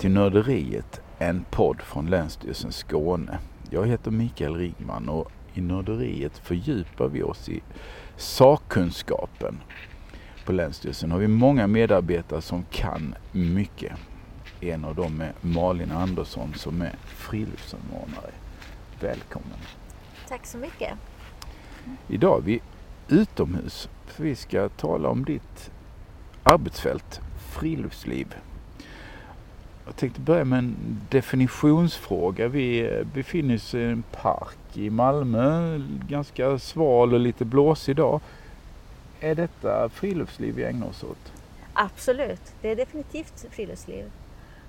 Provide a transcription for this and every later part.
Till Nörderiet, en podd från Länsstyrelsen Skåne. Jag heter Mikael Rigman och i Nörderiet fördjupar vi oss i sakkunskapen. På Länsstyrelsen har vi många medarbetare som kan mycket. En av dem är Malin Andersson som är friluftssamordnare. Välkommen! Tack så mycket. Idag är vi utomhus för vi ska tala om ditt arbetsfält, friluftsliv. Jag tänkte börja med en definitionsfråga. Vi eh, befinner oss i en park i Malmö, ganska sval och lite blåsig dag. Är detta friluftsliv vi ägnar oss åt? Absolut, det är definitivt friluftsliv.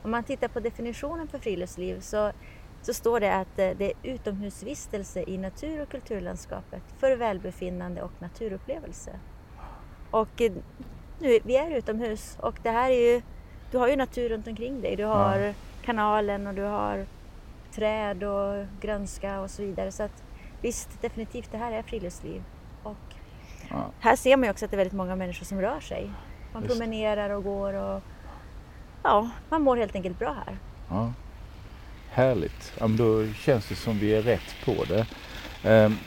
Om man tittar på definitionen för friluftsliv så, så står det att eh, det är utomhusvistelse i natur och kulturlandskapet för välbefinnande och naturupplevelse. Och eh, nu, vi är utomhus och det här är ju, du har ju natur runt omkring dig. Du har Ja. kanalen och du har träd och grönska och så vidare. Så att visst, definitivt, det här är friluftsliv. Och Ja. här ser man ju också att det är väldigt många människor som rör sig. Man Just. promenerar och går och ja, man mår helt enkelt bra här. Ja. Härligt. Ja, men då känns det som vi är rätt på det. Ehm,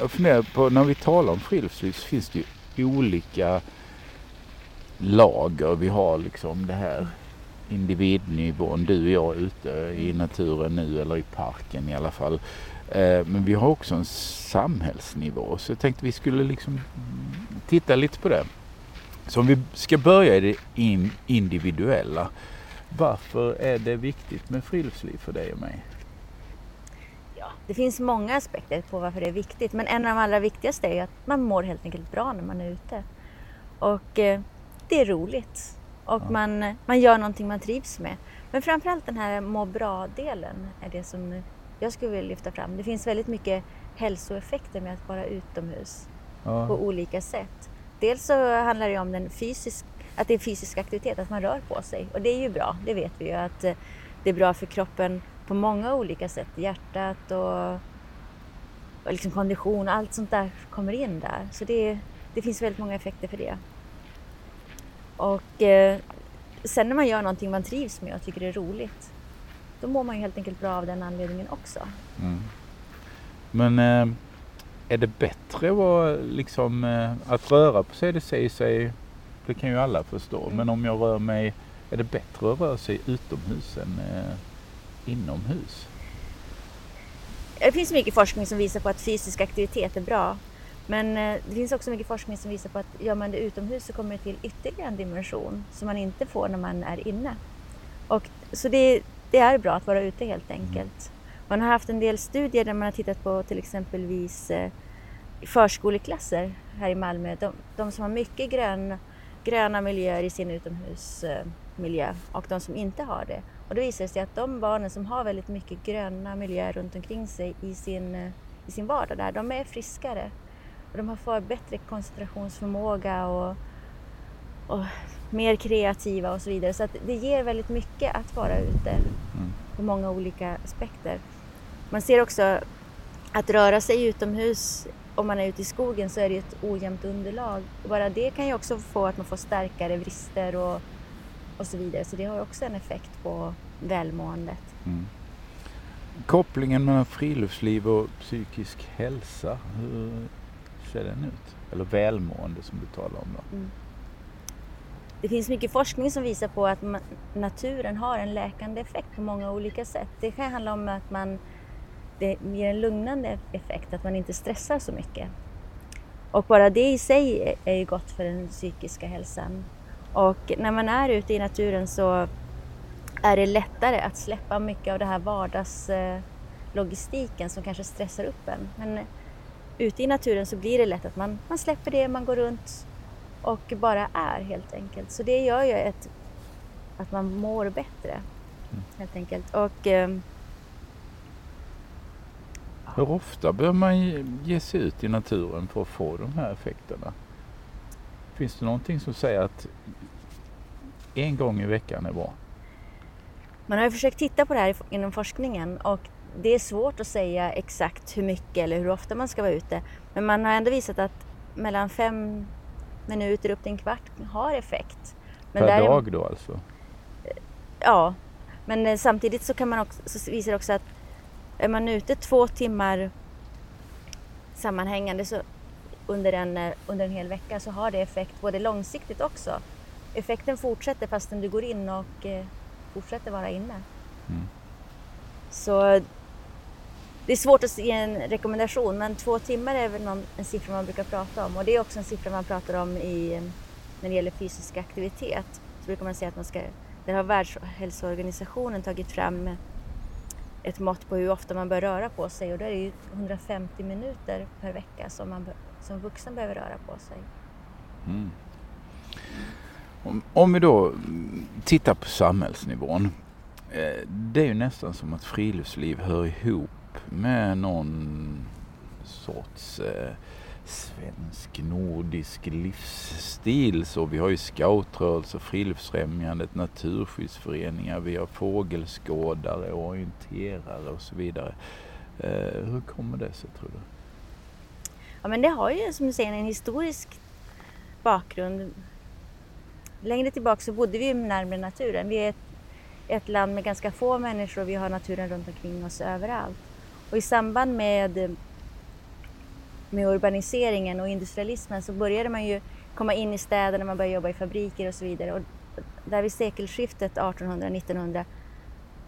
Jag funderar på, när vi talar om friluftsliv så finns det ju olika lager. Vi har liksom det här individnivån, du och jag ute i naturen nu eller i parken i alla fall. Eh, Men vi har också en samhällsnivå så jag tänkte vi skulle liksom titta lite på det. Så om vi ska börja i det in- individuella. Varför är det viktigt med friluftsliv för dig och mig? Ja, det finns många aspekter på varför det är viktigt men en av de allra viktigaste är att man mår helt enkelt bra när man är ute. Och eh, det är roligt och Ja. man, man gör någonting man trivs med. Men framförallt den här må bra-delen är det som jag skulle vilja lyfta fram. Det finns väldigt mycket hälsoeffekter med att vara utomhus på Ja, olika sätt. Dels så handlar det om den fysisk, att det är fysisk aktivitet, att man rör på sig. Och det är ju bra, det vet vi ju att eh, det är bra för kroppen på många olika sätt. Hjärtat och, och liksom kondition, allt sånt där kommer in där. Så det, det finns väldigt många effekter för det. Och eh, sen när man gör någonting man trivs med och tycker det är roligt, då mår man ju helt enkelt bra av den anledningen också. mm. Men eh, är det bättre att, vara, liksom, eh, att röra på sig? Det säger sig, det kan ju alla förstå. Mm. Men om jag rör mig, är det bättre att röra sig utomhus än eh, inomhus? Det finns mycket forskning som visar på att fysisk aktivitet är bra. Men eh, det finns också mycket forskning som visar på att gör man det utomhus så kommer det till ytterligare en dimension som man inte får när man är inne. Och, så det, det är bra att vara ute helt enkelt. Man har haft en del studier där man har tittat på till exempelvis eh, förskoleklasser här i Malmö. De, de som har mycket grön, gröna miljöer i sin utomhusmiljö och de som inte har det. Och då visar det sig att de barnen som har väldigt mycket gröna miljöer runt omkring sig i sin, eh, i sin vardag där, de är friskare. De har får bättre koncentrationsförmåga och, och mer kreativa och så vidare. Så det ger väldigt mycket att vara ute Mm. på många olika aspekter. Man ser också att röra sig utomhus, om man är ute i skogen så är det ett ojämnt underlag. Och bara det kan ju också få att man får starkare vrister och, och så vidare. Så det har också en effekt på välmåendet. Mm. Kopplingen mellan friluftsliv och psykisk hälsa, hur ser den ut? Eller välmående som du talar om då? Mm. Det finns mycket forskning som visar på att naturen har en läkande effekt på många olika sätt. Det kan handla om att man, det ger en lugnande effekt, att man inte stressar så mycket. Och bara det i sig är- är ju gott för den psykiska hälsan. Och när man är ute i naturen så är det lättare att släppa mycket av det här vardagslogistiken eh, som kanske stressar upp en. Men ute i naturen så blir det lätt att man, man släpper det, man går runt och bara är helt enkelt. Så det gör ju ett, att man mår bättre helt enkelt. Och ehm, Hur ofta bör man ge- ge sig ut i naturen för att få de här effekterna? Finns det någonting som säger att en gång i veckan är bra? Man har ju försökt titta på det här inom forskningen och det är svårt att säga exakt hur mycket eller hur ofta man ska vara ute. Men man har ändå visat att mellan fem minuter upp till en kvart har effekt. Men per därem- dag då alltså? ja, men eh, samtidigt så kan man också, så visar det också att är man ute två timmar sammanhängande så under en, eh, under en hel vecka så har det effekt både långsiktigt också. Effekten fortsätter fastän du går in och eh, fortsätter vara inne. Mm. Så det är svårt att ge en rekommendation men två timmar är väl någon, en siffra man brukar prata om och det är också en siffra man pratar om i, när det gäller fysisk aktivitet. Så brukar man säga att man ska, där har Världshälsoorganisationen tagit fram ett mått på hur ofta man bör röra på sig och då är det ju 150 minuter per vecka som man som vuxen behöver röra på sig. Mm. Om, om, vi då tittar på samhällsnivån. Eh, det är ju nästan som att friluftsliv hör ihop med någon sorts eh, svensk nordisk livsstil. Så vi har ju scoutrörelse, Friluftsfrämjandet, Naturskyddsföreningar, vi har fågelskådare, orienterare och så vidare. Eh, hur kommer det sig tror du? Ja men det har ju som du säger en historisk bakgrund. Längre tillbaka så bodde vi närmare naturen. Vi är ett, ett land med ganska få människor och vi har naturen runt omkring oss överallt. Och i samband med, med urbaniseringen och industrialismen så började man ju komma in i städerna, man började jobba i fabriker och så vidare. Och där vid sekelskiftet 1800-1900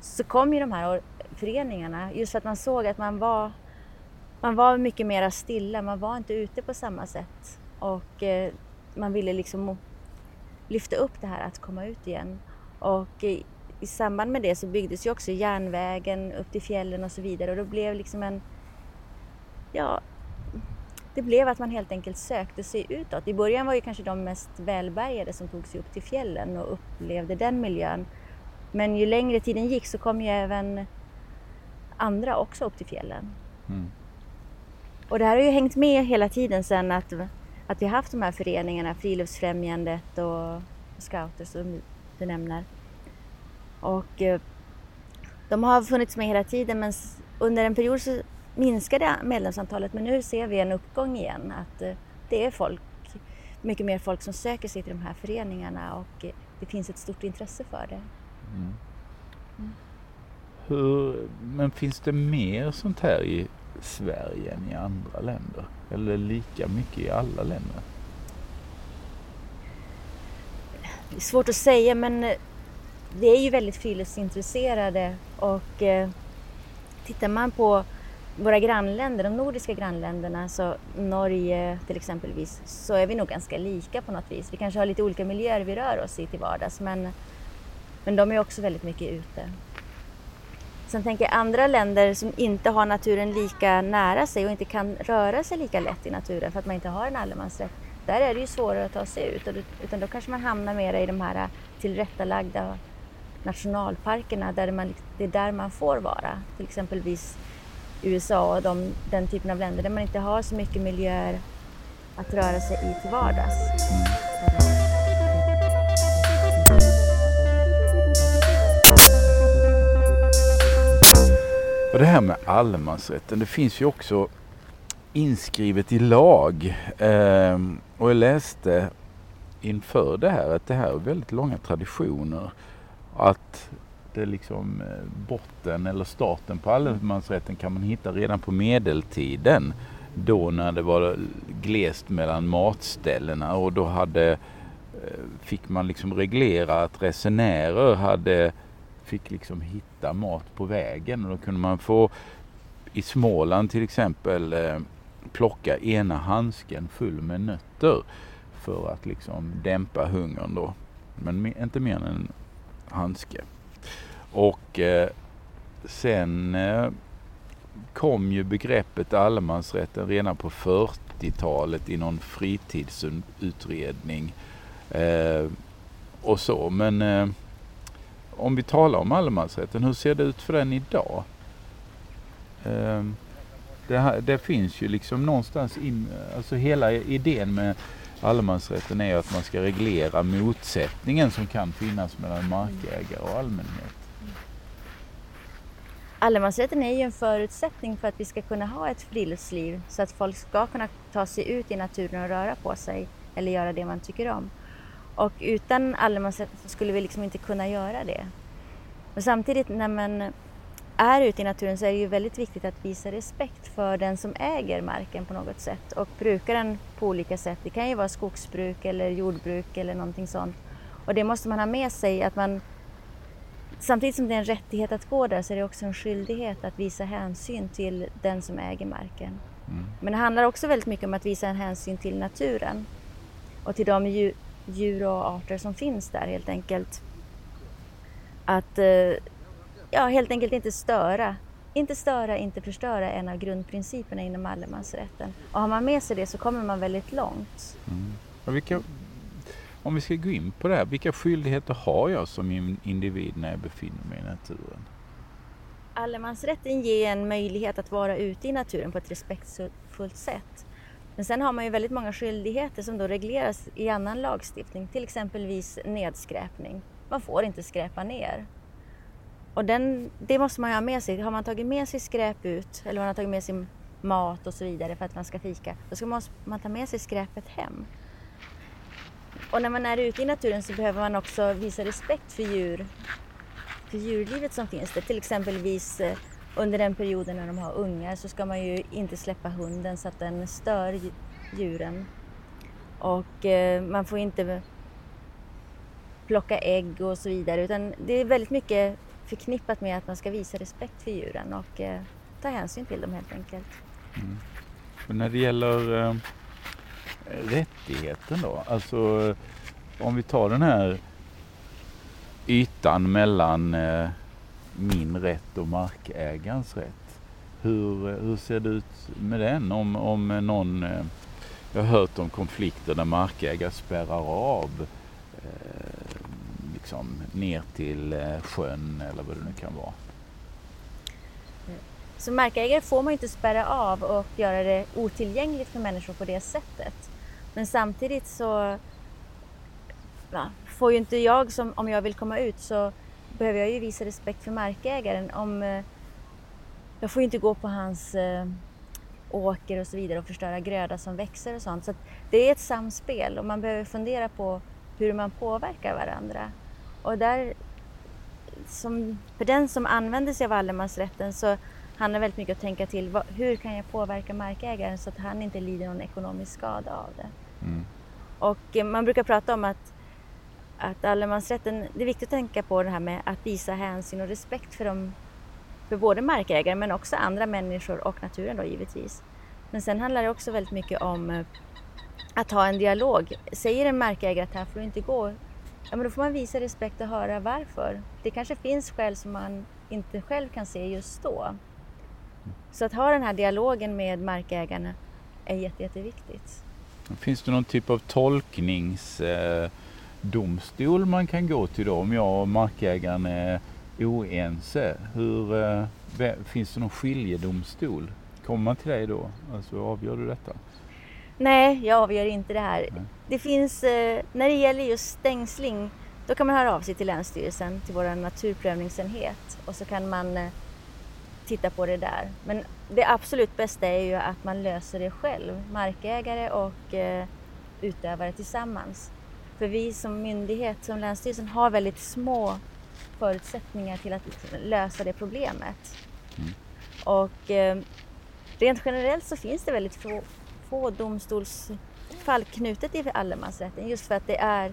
så kom ju de här föreningarna just för att man såg att man var man var mycket mera stilla, man var inte ute på samma sätt. Och eh, man ville liksom lyfta upp det här att komma ut igen. Och i, samband med det så byggdes ju också järnvägen upp till fjällen och så vidare och då blev liksom en... Ja, det blev att man helt enkelt sökte sig utåt. I början var ju kanske de mest välbärgade som tog sig upp till fjällen och upplevde den miljön. Men ju längre tiden gick så kom ju även andra också upp till fjällen. Mm. Och det här har ju hängt med hela tiden sen att, att vi haft de här föreningarna, Friluftsfrämjandet och Scouter som du nämner. Och eh, de har funnits med hela tiden men under en period så minskade medlemsantalet men nu ser vi en uppgång igen. Att eh, det är folk, mycket mer folk som söker sig till de här föreningarna och eh, det finns ett stort intresse för det. Mm. Mm. Hur, men finns det mer sånt här i Sverige än i andra länder? Eller lika mycket i alla länder? Det är svårt att säga men vi är ju väldigt friluftsintresserade och eh, tittar man på våra grannländer, de nordiska grannländerna, så Norge till exempelvis, så är vi nog ganska lika på något vis. Vi kanske har lite olika miljöer vi rör oss i till vardags men, men de är också väldigt mycket ute. Sen tänker jag andra länder som inte har naturen lika nära sig och inte kan röra sig lika lätt i naturen för att man inte har en allemansrätt. Där är det ju svårare att ta sig ut utan då kanske man hamnar mer i de här tillrättalagda nationalparkerna där man, det är där man får vara. Till exempelvis USA och de, den typen av länder där man inte har så mycket miljöer att röra sig i till vardags. Och det här med allemansrätten, det finns ju också inskrivet i lag. Ehm, och jag läste inför det här att det här är väldigt långa traditioner. Att det liksom eh, botten eller starten på allemansrätten kan man hitta redan på medeltiden. Då när det var glest mellan matställena och då hade, eh, fick man liksom reglera att resenärer hade fick liksom hitta mat på vägen och då kunde man få i Småland till exempel eh, plocka ena handsken full med nötter för att liksom dämpa hungern då. Men inte mer än handske. Och eh, sen eh, kom ju begreppet allemansrätten redan på 40-talet i någon fritidsutredning eh, och så. Men eh, om vi talar om allemansrätten, hur ser det ut för den idag? Eh, det, här, det, finns ju liksom någonstans in, alltså hela idén med allemansrätten är att man ska reglera motsättningen som kan finnas mellan markägare och allmänhet. Allemansrätten är ju en förutsättning för att vi ska kunna ha ett friluftsliv så att folk ska kunna ta sig ut i naturen och röra på sig eller göra det man tycker om. Och utan allemansrätten skulle vi liksom inte kunna göra det. Men samtidigt när man är ute i naturen så är det ju väldigt viktigt att visa respekt för den som äger marken på något sätt och brukar den på olika sätt. Det kan ju vara skogsbruk eller jordbruk eller någonting sånt. Och det måste man ha med sig att man Samtidigt som det är en rättighet att gå där så är det också en skyldighet att visa hänsyn till den som äger marken. Mm. Men det handlar också väldigt mycket om att visa en hänsyn till naturen och till de djur och arter som finns där helt enkelt. Att eh, ja, helt enkelt inte störa. Inte störa, inte förstöra är en av grundprinciperna inom allemansrätten. Och har man med sig det så kommer man väldigt långt. Mm. Vilka, om vi ska gå in på det här, vilka skyldigheter har jag som individ när jag befinner mig i naturen? Allemansrätten ger en möjlighet att vara ute i naturen på ett respektfullt sätt. Men sen har man ju väldigt många skyldigheter som då regleras i annan lagstiftning, till exempelvis nedskräpning. Man får inte skräpa ner. Och den, det måste man ju ha med sig. Har man tagit med sig skräp ut eller man har tagit med sig mat och så vidare för att man ska fika, då ska man, man ta med sig skräpet hem. Och när man är ute i naturen så behöver man också visa respekt för djur, för djurlivet som finns där. Till exempelvis eh, under den perioden när de har ungar så ska man ju inte släppa hunden så att den stör djuren. Och eh, man får inte plocka ägg och så vidare utan det är väldigt mycket förknippat med att man ska visa respekt för djuren och eh, ta hänsyn till dem helt enkelt. Mm. Och när det gäller eh, rättigheten då, alltså om vi tar den här ytan mellan eh, min rätt och markägarens rätt. Hur, eh, hur ser det ut med den? Om, om någon, eh, jag har hört om konflikter där markägare spärrar av eh, liksom ner till eh, sjön eller vad det nu kan vara. Så markägare får man inte spärra av och göra det otillgängligt för människor på det sättet. Men samtidigt så ja, får ju inte jag, som, om jag vill komma ut, så behöver jag ju visa respekt för markägaren. Om, eh, jag får ju inte gå på hans eh, åker och så vidare och förstöra gröda som växer och sånt. Så det är ett samspel och man behöver fundera på hur man påverkar varandra. Och där, som, för den som använder sig av allemansrätten så handlar väldigt mycket om att tänka till vad, hur kan jag påverka markägaren så att han inte lider någon ekonomisk skada av det. Mm. Och eh, man brukar prata om att, att allemansrätten, det är viktigt att tänka på det här med att visa hänsyn och respekt för, dem, för både markägare men också andra människor och naturen då givetvis. Men sen handlar det också väldigt mycket om eh, att ha en dialog. Säger en markägare att här får du inte gå, ja men då får man visa respekt och höra varför. Det kanske finns skäl som man inte själv kan se just då. Så att ha den här dialogen med markägarna är jätte, jätteviktigt. Finns det någon typ av tolkningsdomstol eh, man kan gå till då om jag och markägaren är oense? Hur, eh, finns det någon skiljedomstol? Kommer man till dig då? Alltså avgör du detta? Nej, jag avgör inte det här. Nej. Det finns, eh, när det gäller just stängsling, då kan man höra av sig till Länsstyrelsen, till vår naturprövningsenhet och så kan man eh, titta på det där. Men det absolut bästa är ju att man löser det själv, markägare och eh, utövare tillsammans. För vi som myndighet, som Länsstyrelsen, har väldigt små förutsättningar till att lösa det problemet. Mm. Och rent generellt så finns det väldigt få, få domstolsfall knutet till allemansrätten just för att det är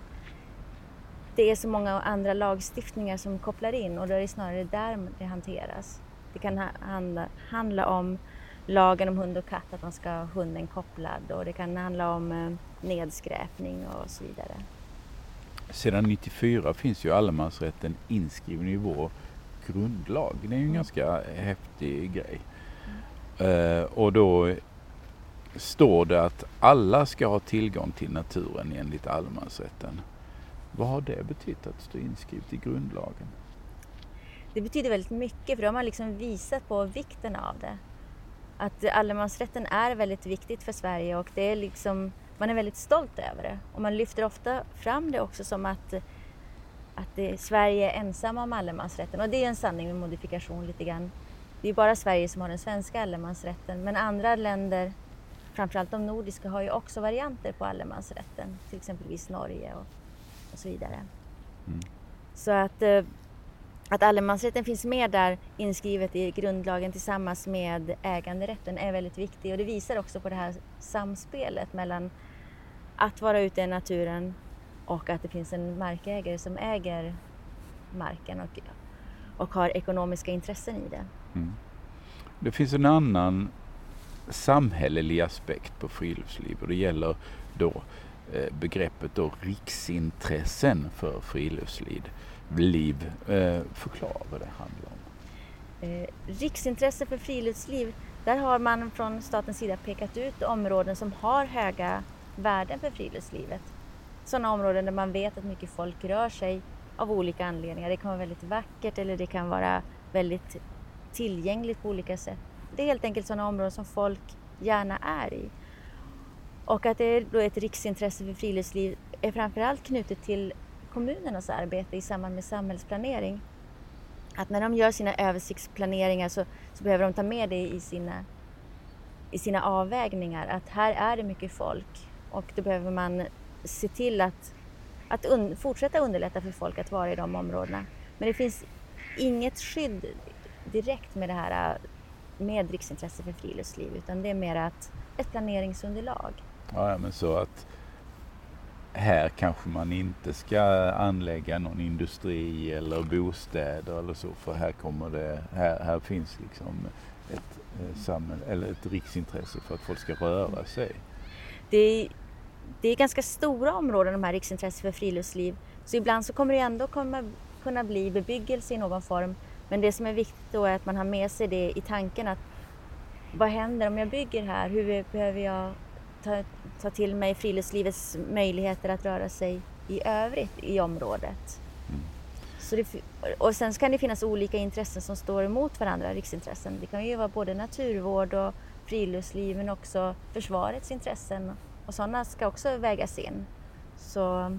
det är så många andra lagstiftningar som kopplar in och då är det snarare där det hanteras. Det kan handla, handla om lagen om hund och katt, att man ska ha hunden kopplad och det kan handla om eh, nedskräpning och så vidare. Sedan 94 finns ju allemansrätten inskriven i vår grundlag. Det är ju en mm. ganska häftig grej. Mm. Uh, och då står det att alla ska ha tillgång till naturen enligt allemansrätten. Vad har det betytt att stå inskrivet i grundlagen? det betyder väldigt mycket för då har man liksom visat på vikten av det. Att allemansrätten är väldigt viktigt för Sverige och det är liksom, man är väldigt stolt över det. Och man lyfter ofta fram det också som att, att det, Sverige är ensamma om allemansrätten. Och det är en sanning med modifikation lite grann. Det är bara Sverige som har den svenska allemansrätten men andra länder, framförallt de nordiska, har ju också varianter på allemansrätten. Till exempelvis Norge och, och så vidare. Mm. Så att eh, att allemansrätten finns med där inskrivet i grundlagen tillsammans med äganderätten är väldigt viktig och det visar också på det här samspelet mellan att vara ute i naturen och att det finns en markägare som äger marken och, och har ekonomiska intressen i det. Mm. Det finns en annan samhällelig aspekt på friluftsliv och det gäller då eh, begreppet då riksintressen för friluftsliv. Liv. Eh, förklara vad det handlar om. Eh, riksintresse för friluftsliv, där har man från statens sida pekat ut områden som har höga värden för friluftslivet. Sådana områden där man vet att mycket folk rör sig av olika anledningar. Det kan vara väldigt vackert eller det kan vara väldigt tillgängligt på olika sätt. Det är helt enkelt sådana områden som folk gärna är i. Och att det är då ett riksintresse för friluftsliv är framförallt knutet till kommunernas arbete i samband med samhällsplanering. Att när de gör sina översiktsplaneringar så, så behöver de ta med det i sina, i sina avvägningar. Att här är det mycket folk och då behöver man se till att, att un, fortsätta underlätta för folk att vara i de områdena. Men det finns inget skydd direkt med det här med riksintresse för friluftsliv utan det är mer att ett planeringsunderlag. Ja, men så att här kanske man inte ska anlägga någon industri eller bostäder eller så för här kommer det, här, här finns liksom ett, eh, samhäll, eller ett riksintresse för att folk ska röra sig. Det är, det är ganska stora områden de här riksintressen för friluftsliv så ibland så kommer det ändå komma, kunna bli bebyggelse i någon form men det som är viktigt då är att man har med sig det i tanken att vad händer om jag bygger här? Hur behöver jag ta, ta till mig friluftslivets möjligheter att röra sig i övrigt i området? Mm. Så det, och sen kan det finnas olika intressen som står emot varandra, riksintressen. Det kan ju vara både naturvård och friluftsliv men också försvarets intressen och sådana ska också vägas in. Så,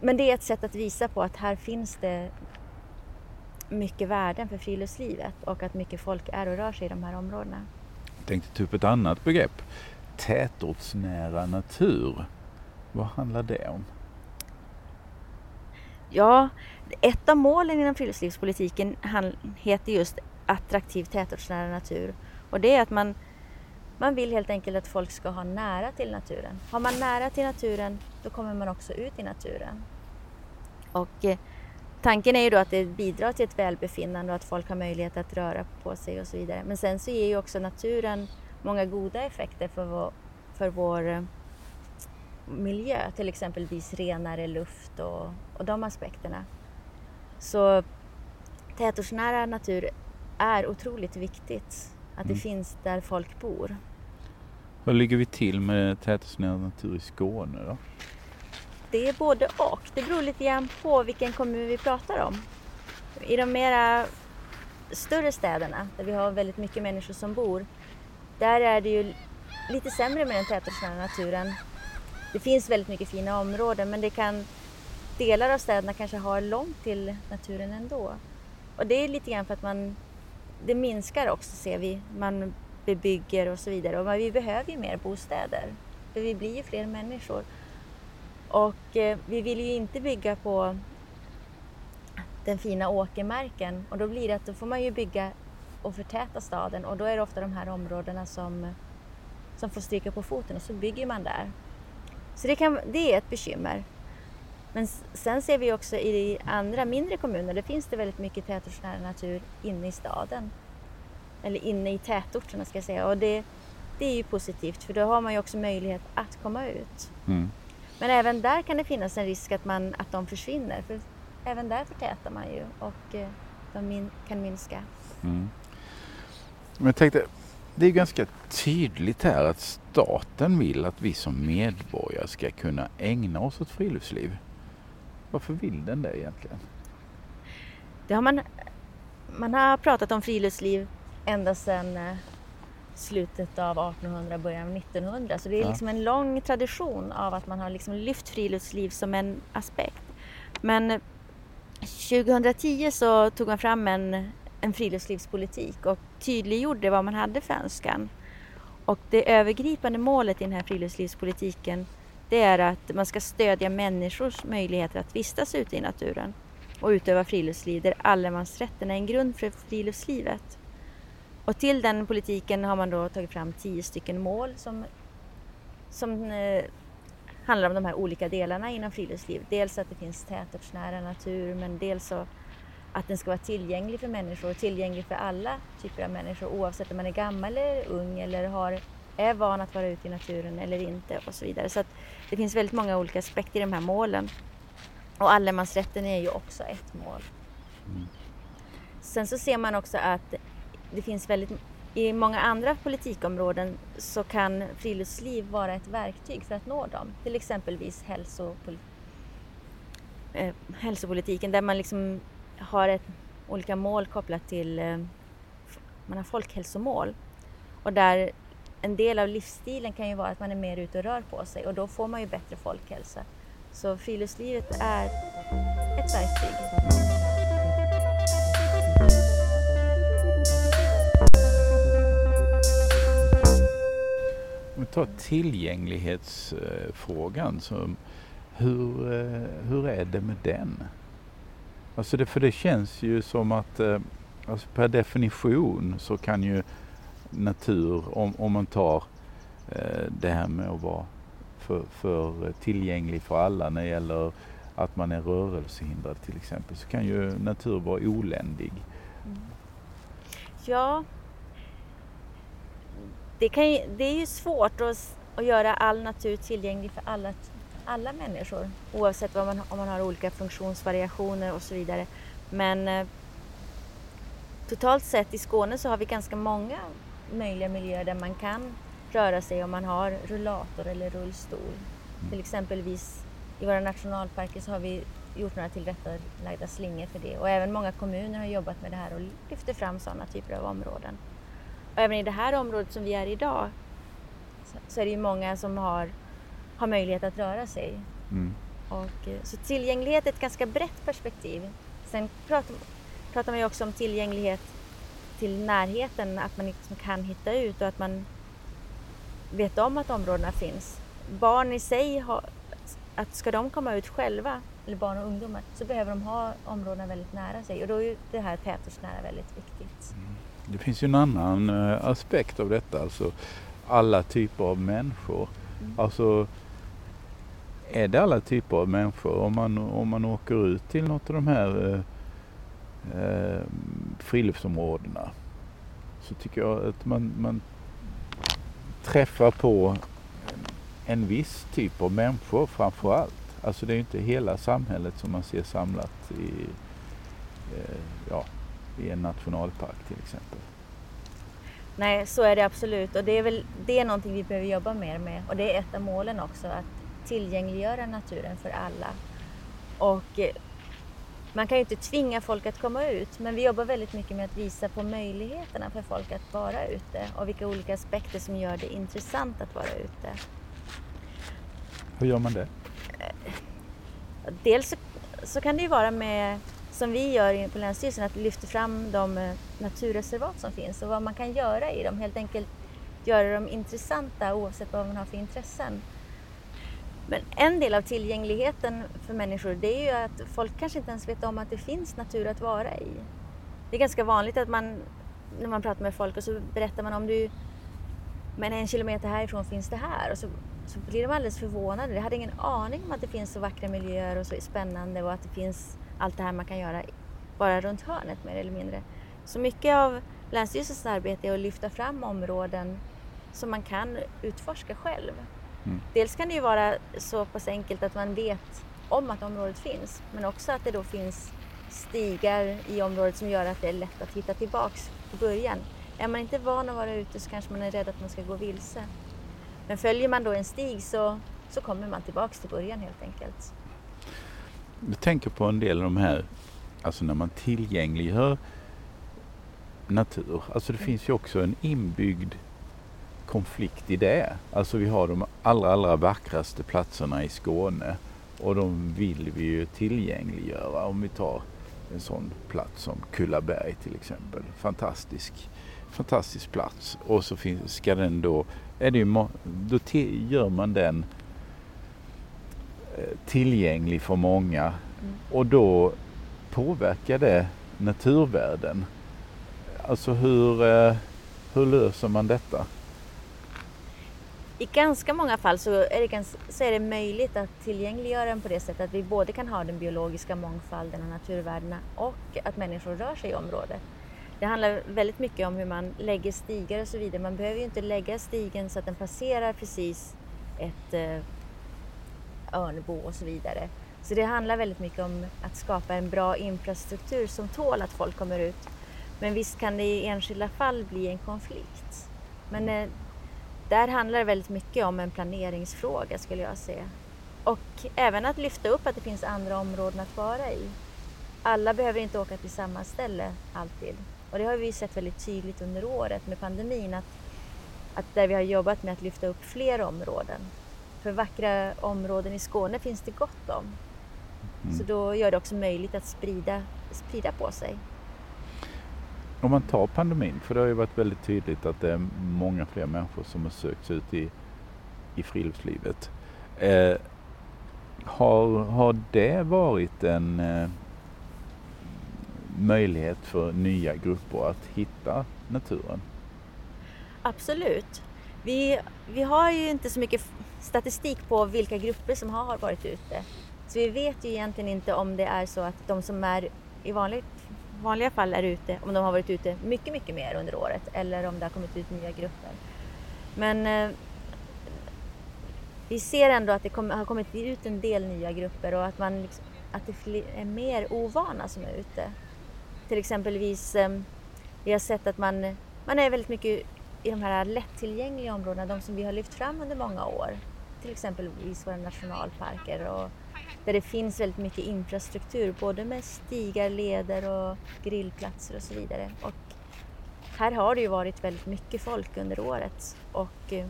men det är ett sätt att visa på att här finns det mycket värden för friluftslivet och att mycket folk är och rör sig i de här områdena. Jag tänkte ta upp ett annat begrepp. Tätortsnära natur. Vad handlar det om? Ja, ett av målen inom friluftslivspolitiken heter just attraktiv tätortsnära natur. Och det är att man, man vill helt enkelt att folk ska ha nära till naturen. Har man nära till naturen, då kommer man också ut i naturen. Och eh, Tanken är ju då att det bidrar till ett välbefinnande och att folk har möjlighet att röra på sig och så vidare. Men sen så ger ju också naturen många goda effekter för vår, för vår eh, miljö, till exempelvis renare luft och, och de aspekterna. Så tätortsnära natur är otroligt viktigt, att det mm. finns där folk bor. Hur ligger vi till med tätortsnära natur i Skåne då? Det är både och. Det beror lite grann på vilken kommun vi pratar om. I de mera större städerna där vi har väldigt mycket människor som bor, där är det ju lite sämre med den tätortsnära naturen. Det finns väldigt mycket fina områden men det kan, delar av städerna kanske har långt till naturen ändå. Och det är lite grann för att man, det minskar också ser vi, man bebygger och så vidare och vi behöver ju mer bostäder för vi blir ju fler människor. Och eh, vi vill ju inte bygga på den fina åkermarken och då blir det att då får man ju bygga och förtäta staden och då är det ofta de här områdena som, som får stryka på foten och så bygger man där. Så det, kan, det är ett bekymmer. Men sen ser vi också i andra mindre kommuner, där finns det väldigt mycket tätortsnära natur inne i staden. Eller inne i tätorterna ska jag säga. Och det, det är ju positivt för då har man ju också möjlighet att komma ut. Mm. Men även där kan det finnas en risk att, man, att de försvinner. För även där förtätar man ju och eh, de min, kan minska. Mm. Men jag tänkte, det är ganska tydligt här att staten vill att vi som medborgare ska kunna ägna oss åt friluftsliv. Varför vill den det egentligen? Det har man, man har pratat om friluftsliv ända sedan eh, slutet av 1800, början av 1900. Så det är ja. liksom en lång tradition av att man har liksom lyft friluftsliv som en aspekt. Men 2010 så tog man fram en, en friluftslivspolitik och tydliggjorde vad man hade för önskan. Och det övergripande målet i den här friluftslivspolitiken det är att man ska stödja människors möjligheter att vistas ute i naturen. och utöva friluftsliv där allemansrätten är en grund för friluftslivet. Och till den politiken har man då tagit fram tio stycken mål som, som eh, handlar om de här olika delarna inom friluftsliv. Dels att det finns tätortsnära natur men dels så att den ska vara tillgänglig för människor och tillgänglig för alla typer av människor oavsett om man är gammal eller ung eller har, är van att vara ute i naturen eller inte och så vidare. Så det finns väldigt många olika aspekter i de här målen. Och allemansrätten är ju också ett mål. Mm. Sen så ser man också att det finns väldigt i många andra politikområden så kan friluftsliv vara ett verktyg för att nå dem. Till exempelvis hälsopol eh, hälsopolitiken där man liksom har ett, olika mål kopplat till eh, man har folkhälsomål och där en del av livsstilen kan ju vara att man är mer ute och rör på sig och då får man ju bättre folkhälsa. Så friluftslivet är ett verktyg. Ta tar tillgänglighetsfrågan, så hur, eh, hur är det med den? Alltså det, för det känns ju som att eh, alltså per definition så kan ju natur, om, om man tar eh, det här med att vara för, för tillgänglig för alla när det gäller att man är rörelsehindrad till exempel, så kan ju natur vara oländig. Mm. Ja, det, kan ju, det är ju svårt att, att göra all natur tillgänglig för alla, alla människor oavsett vad man, om man har olika funktionsvariationer och så vidare. Men eh, totalt sett i Skåne så har vi ganska många möjliga miljöer där man kan röra sig om man har rullator eller rullstol. Mm. Till exempelvis i våra nationalparker så har vi gjort några tillrättalagda slingor för det och även många kommuner har jobbat med det här och lyfter fram sådana typer av områden. Och även i det här området som vi är idag så är det ju många som har, har möjlighet att röra sig. Mm. Och, eh, så tillgänglighet är ett ganska brett perspektiv. Sen pratar, pratar man ju också om tillgänglighet till närheten, att man liksom kan hitta ut och att man vet om att områdena finns. Barn i sig, har, att ska de komma ut själva, eller barn och ungdomar, så behöver de ha områdena väldigt nära sig och då är ju det här tätortsnära väldigt viktigt. Mm. Det finns ju en annan eh, aspekt av detta, alltså alla typer av människor. Mm. Alltså är det alla typer av människor? Om man, om man åker ut till något av de här eh, eh, friluftsområdena så tycker jag att man, man träffar på en viss typ av människor framför allt. Alltså det är inte hela samhället som man ser samlat i, eh, ja, i en nationalpark till exempel. Nej, så är det absolut och det är väl det är någonting vi behöver jobba mer med och det är ett av målen också att tillgängliggöra naturen för alla. Och eh, man kan ju inte tvinga folk att komma ut men vi jobbar väldigt mycket med att visa på möjligheterna för folk att vara ute och vilka olika aspekter som gör det intressant att vara ute. Hur gör man det? Eh, dels så, så kan det ju vara med som vi gör på Länsstyrelsen, att lyfta fram de eh, naturreservat som finns och vad man kan göra i dem. Helt enkelt göra dem intressanta oavsett vad man har för intressen. Men en del av tillgängligheten för människor det är ju att folk kanske inte ens vet om att det finns natur att vara i. Det är ganska vanligt att man, när man pratar med folk och så berättar man om du, men en kilometer härifrån finns det här och så, så blir de alldeles förvånade. De hade ingen aning om att det finns så vackra miljöer och så spännande och att det finns allt det här man kan göra bara runt hörnet mer eller mindre. Så mycket av Länsstyrelsens arbete är att lyfta fram områden som man kan utforska själv. Mm. Dels kan det ju vara så pass enkelt att man vet om att området finns men också att det då finns stigar i området som gör att det är lätt att hitta tillbaks i början. Är man inte van att vara ute så kanske man är rädd att man ska gå vilse. Men följer man då en stig så, så kommer man tillbaks till början helt enkelt. Jag tänker på en del av de här, alltså när man tillgängliggör natur. Alltså det finns ju också en inbyggd konflikt i det. Alltså vi har de allra, allra vackraste platserna i Skåne och de vill vi ju tillgängliggöra. Om vi tar en sån plats som Kullaberg till exempel. Fantastisk, fantastisk plats. Och så finns, ska den då, är det ju, då gör man den tillgänglig för många. Mm. Och då påverkar det naturvärden? Alltså hur, eh, hur löser man detta? I ganska många fall så är, det ganska, så är det möjligt att tillgängliggöra den på det sättet att vi både kan ha den biologiska mångfalden och naturvärdena och att människor rör sig i området. Det handlar väldigt mycket om hur man lägger stigar och så vidare. Man behöver ju inte lägga stigen så att den passerar precis ett Örnebo örnbo och så vidare. Så det handlar väldigt mycket om att skapa en bra infrastruktur som tål att folk kommer ut. Men visst kan det i enskilda fall bli en konflikt. Men eh, där handlar det väldigt mycket om en planeringsfråga skulle jag säga. Och även att lyfta upp att det finns andra områden att vara i. Alla behöver inte åka till samma ställe alltid. Och det har vi sett väldigt tydligt under året med pandemin att, att där vi har jobbat med att lyfta upp fler områden. För vackra områden i Skåne finns det gott om. Mm. Så då gör det också möjligt att sprida, sprida på sig. Om man tar pandemin, för det har ju varit väldigt tydligt att det är många fler människor som har sökt sig ut i, i friluftslivet. Eh, har, har det varit en eh, möjlighet för nya grupper att hitta naturen? Absolut. Vi, vi har ju inte så mycket statistik på vilka grupper som har varit ute. Så vi vet ju egentligen inte om det är så att de som är i vanligt, vanliga fall är ute, om de har varit ute mycket, mycket mer under året eller om det har kommit ut nya grupper. Men eh, vi ser ändå att det kom, har kommit ut en del nya grupper och att, man liksom, att det är mer ovana som är ute. Till exempelvis, eh, vi har sett att man, man är väldigt mycket i de här lättillgängliga områdena, de som vi har lyft fram under många år. Till exempelvis våra nationalparker och där det finns väldigt mycket infrastruktur, både med stigar, leder och grillplatser och så vidare. Och här har det ju varit väldigt mycket folk under året och eh,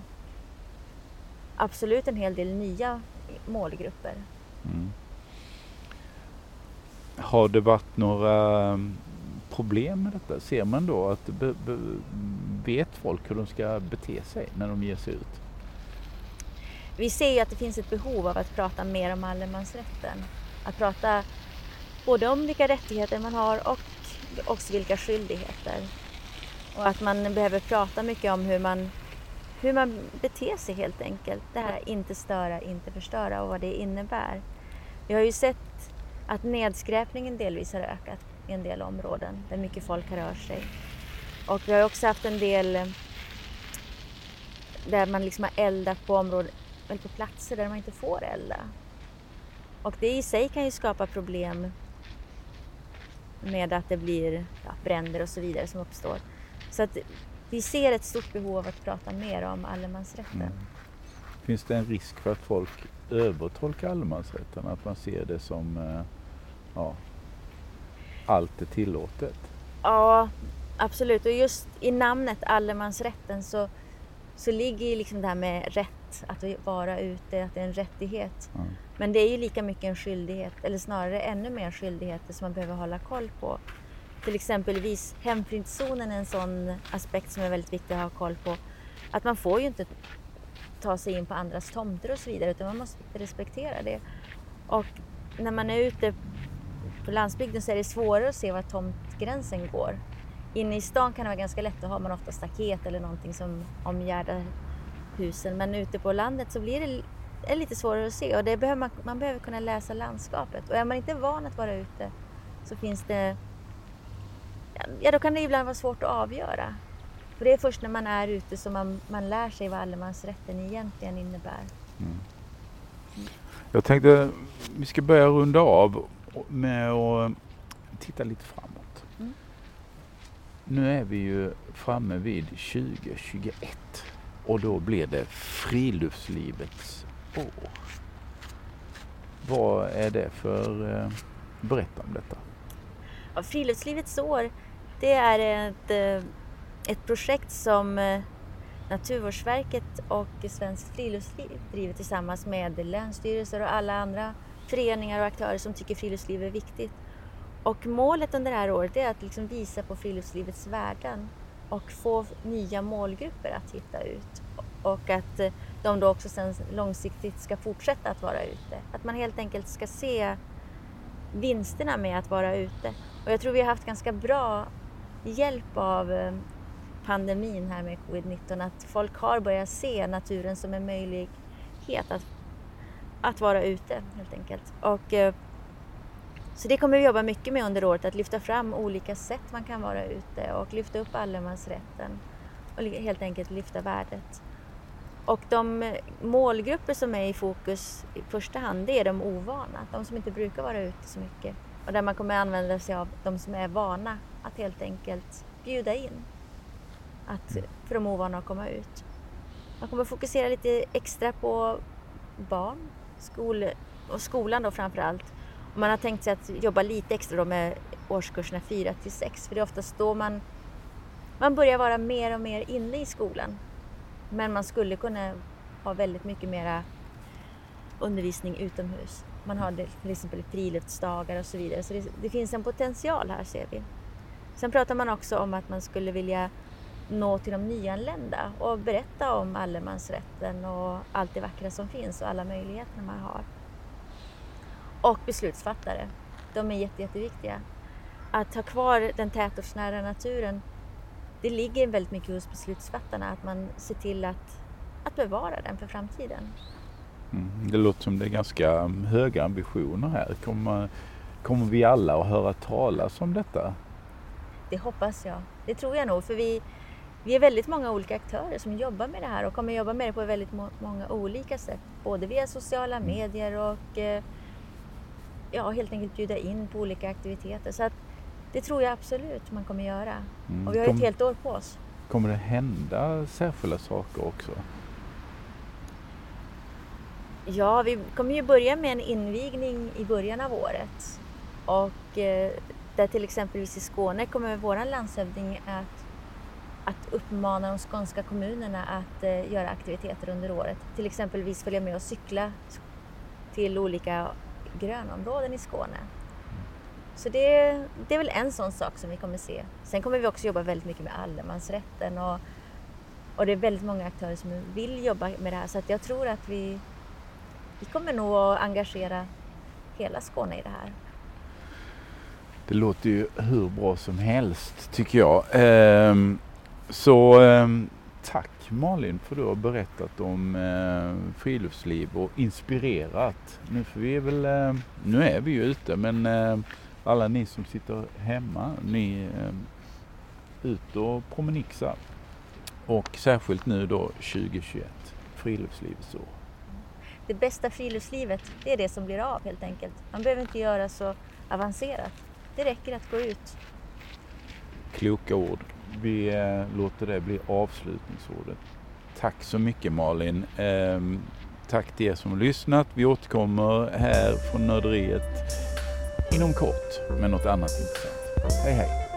absolut en hel del nya målgrupper. Mm. Har det varit några mm, problem med detta? Ser man då att vet folk hur de ska bete sig när de ger sig ut? Vi ser ju att det finns ett behov av att prata mer om allemansrätten. Att prata både om vilka rättigheter man har och också vilka skyldigheter. Och att man behöver prata mycket om hur man, hur man beter sig helt enkelt. Det här inte störa, inte förstöra och vad det innebär. Vi har ju sett att nedskräpningen delvis har ökat i en del områden där mycket folk har rört sig. Och vi har också haft en del där man liksom har eldat på områden eller på platser där man inte får elda. Och det i sig kan ju skapa problem med att det blir ja, bränder och så vidare som uppstår. Så att vi ser ett stort behov av att prata mer om allemansrätten. Mm. Finns det en risk för att folk övertolkar allemansrätten? Att man ser det som eh, ja, allt är tillåtet? Ja, absolut. Och just i namnet allemansrätten så, så ligger liksom det här med rätt att vara ute, att det är en rättighet. Mm. Men det är ju lika mycket en skyldighet, eller snarare ännu mer skyldigheter som man behöver hålla koll på. Till exempelvis hemfridszonen är en sån aspekt som är väldigt viktig att ha koll på. Att man får ju inte ta sig in på andras tomter och så vidare utan man måste respektera det. Och när man är ute på landsbygden så är det svårare att se var tomtgränsen går. Inne i stan kan det vara ganska lätt, då har man ofta staket eller någonting som omgärdar husen men ute på landet så blir det är lite svårare att se och det behöver man, man behöver kunna läsa landskapet och är man inte van att vara ute så finns det ja då kan det ibland vara svårt att avgöra. För det är först när man är ute som man, man lär sig vad allemansrätten egentligen innebär. Mm. Jag tänkte vi ska börja runda av med att titta lite framåt. Nu är vi ju framme vid 2021. Och då blir det friluftslivets år. Vad är det för... Eh, berätta om detta. Ja, friluftslivets år, det är ett, eh, ett projekt som eh, Naturvårdsverket och Svenskt Friluftsliv driver tillsammans med länsstyrelser och alla andra föreningar och aktörer som tycker friluftsliv är viktigt. Och målet under det här året är att liksom visa på friluftslivets värden och få nya målgrupper att hitta ut. Och att de då också sen långsiktigt ska fortsätta att vara ute. Att man helt enkelt ska se vinsterna med att vara ute. Och jag tror vi har haft ganska bra hjälp av eh, pandemin här med covid-19 att folk har börjat se naturen som en möjlighet att, att vara ute helt enkelt. Och, eh, så det kommer vi jobba mycket med under året, att lyfta fram olika sätt man kan vara ute och lyfta upp allemansrätten och helt enkelt lyfta värdet. Och de målgrupper som är i fokus i första hand, det är de ovana, de som inte brukar vara ute så mycket. Och där man kommer använda sig av de som är vana att helt enkelt bjuda in att, för de ovana att komma ut. Man kommer fokusera lite extra på barn skol, och skolan då framför allt. Man har tänkt sig att jobba lite extra då med årskurserna 4 till 6 för det är oftast då man, man börjar vara mer och mer inne i skolan. Men man skulle kunna ha väldigt mycket mera undervisning utomhus. Man har till exempel friluftsdagar och så vidare. Så det, det, finns en potential här ser vi. Sen pratar man också om att man skulle vilja nå till de nyanlända och berätta om allemansrätten och allt det vackra som finns och alla möjligheter man har. Och beslutsfattare. De är jätte, jätteviktiga. Att ha kvar den tätortsnära naturen, det ligger väldigt mycket hos beslutsfattarna att man ser till att, att bevara den för framtiden. Mm, det låter som det är ganska höga ambitioner här. Kommer, kommer vi alla att höra talas om detta? Det hoppas jag. Det tror jag nog. För vi, vi är väldigt många olika aktörer som jobbar med det här och kommer jobba med det på väldigt må många olika sätt. Både via sociala mm. medier och eh, ja, helt enkelt bjuda in på olika aktiviteter. Så att, det tror jag absolut man kommer göra. Mm. Och vi har Kom, ett helt år på oss. Kommer det hända särskilda saker också? Ja, vi kommer ju börja med en invigning i början av året. Och eh, där till exempelvis i Skåne kommer vår landshövding att att uppmana de skånska kommunerna att eh, göra aktiviteter under året. Till exempelvis följa med och cykla till olika grönområden i Skåne. Så det, det är väl en sån sak som vi kommer se. Sen kommer vi också jobba väldigt mycket med allemansrätten och, och det är väldigt många aktörer som vill jobba med det här så att jag tror att vi, vi kommer nog att engagera hela Skåne i det här. Det låter ju hur bra som helst tycker jag. Ehm, så ehm, tack Malin för du har berättat om eh, friluftsliv och inspirerat. Nu, för vi är väl, eh, nu är vi ju ute men eh, alla ni som sitter hemma, ni eh, ut och promenixa. Och särskilt nu då 2021, friluftslivets år. Det bästa friluftslivet, det är det som blir av helt enkelt. Man behöver inte göra så avancerat. Det räcker att gå ut. Kloka ord vi eh, låter det bli avslutningsordet. Tack så mycket Malin. Ehm, tack till er som har lyssnat. Vi återkommer här från Nörderiet inom kort med något annat intressant. Hej hej!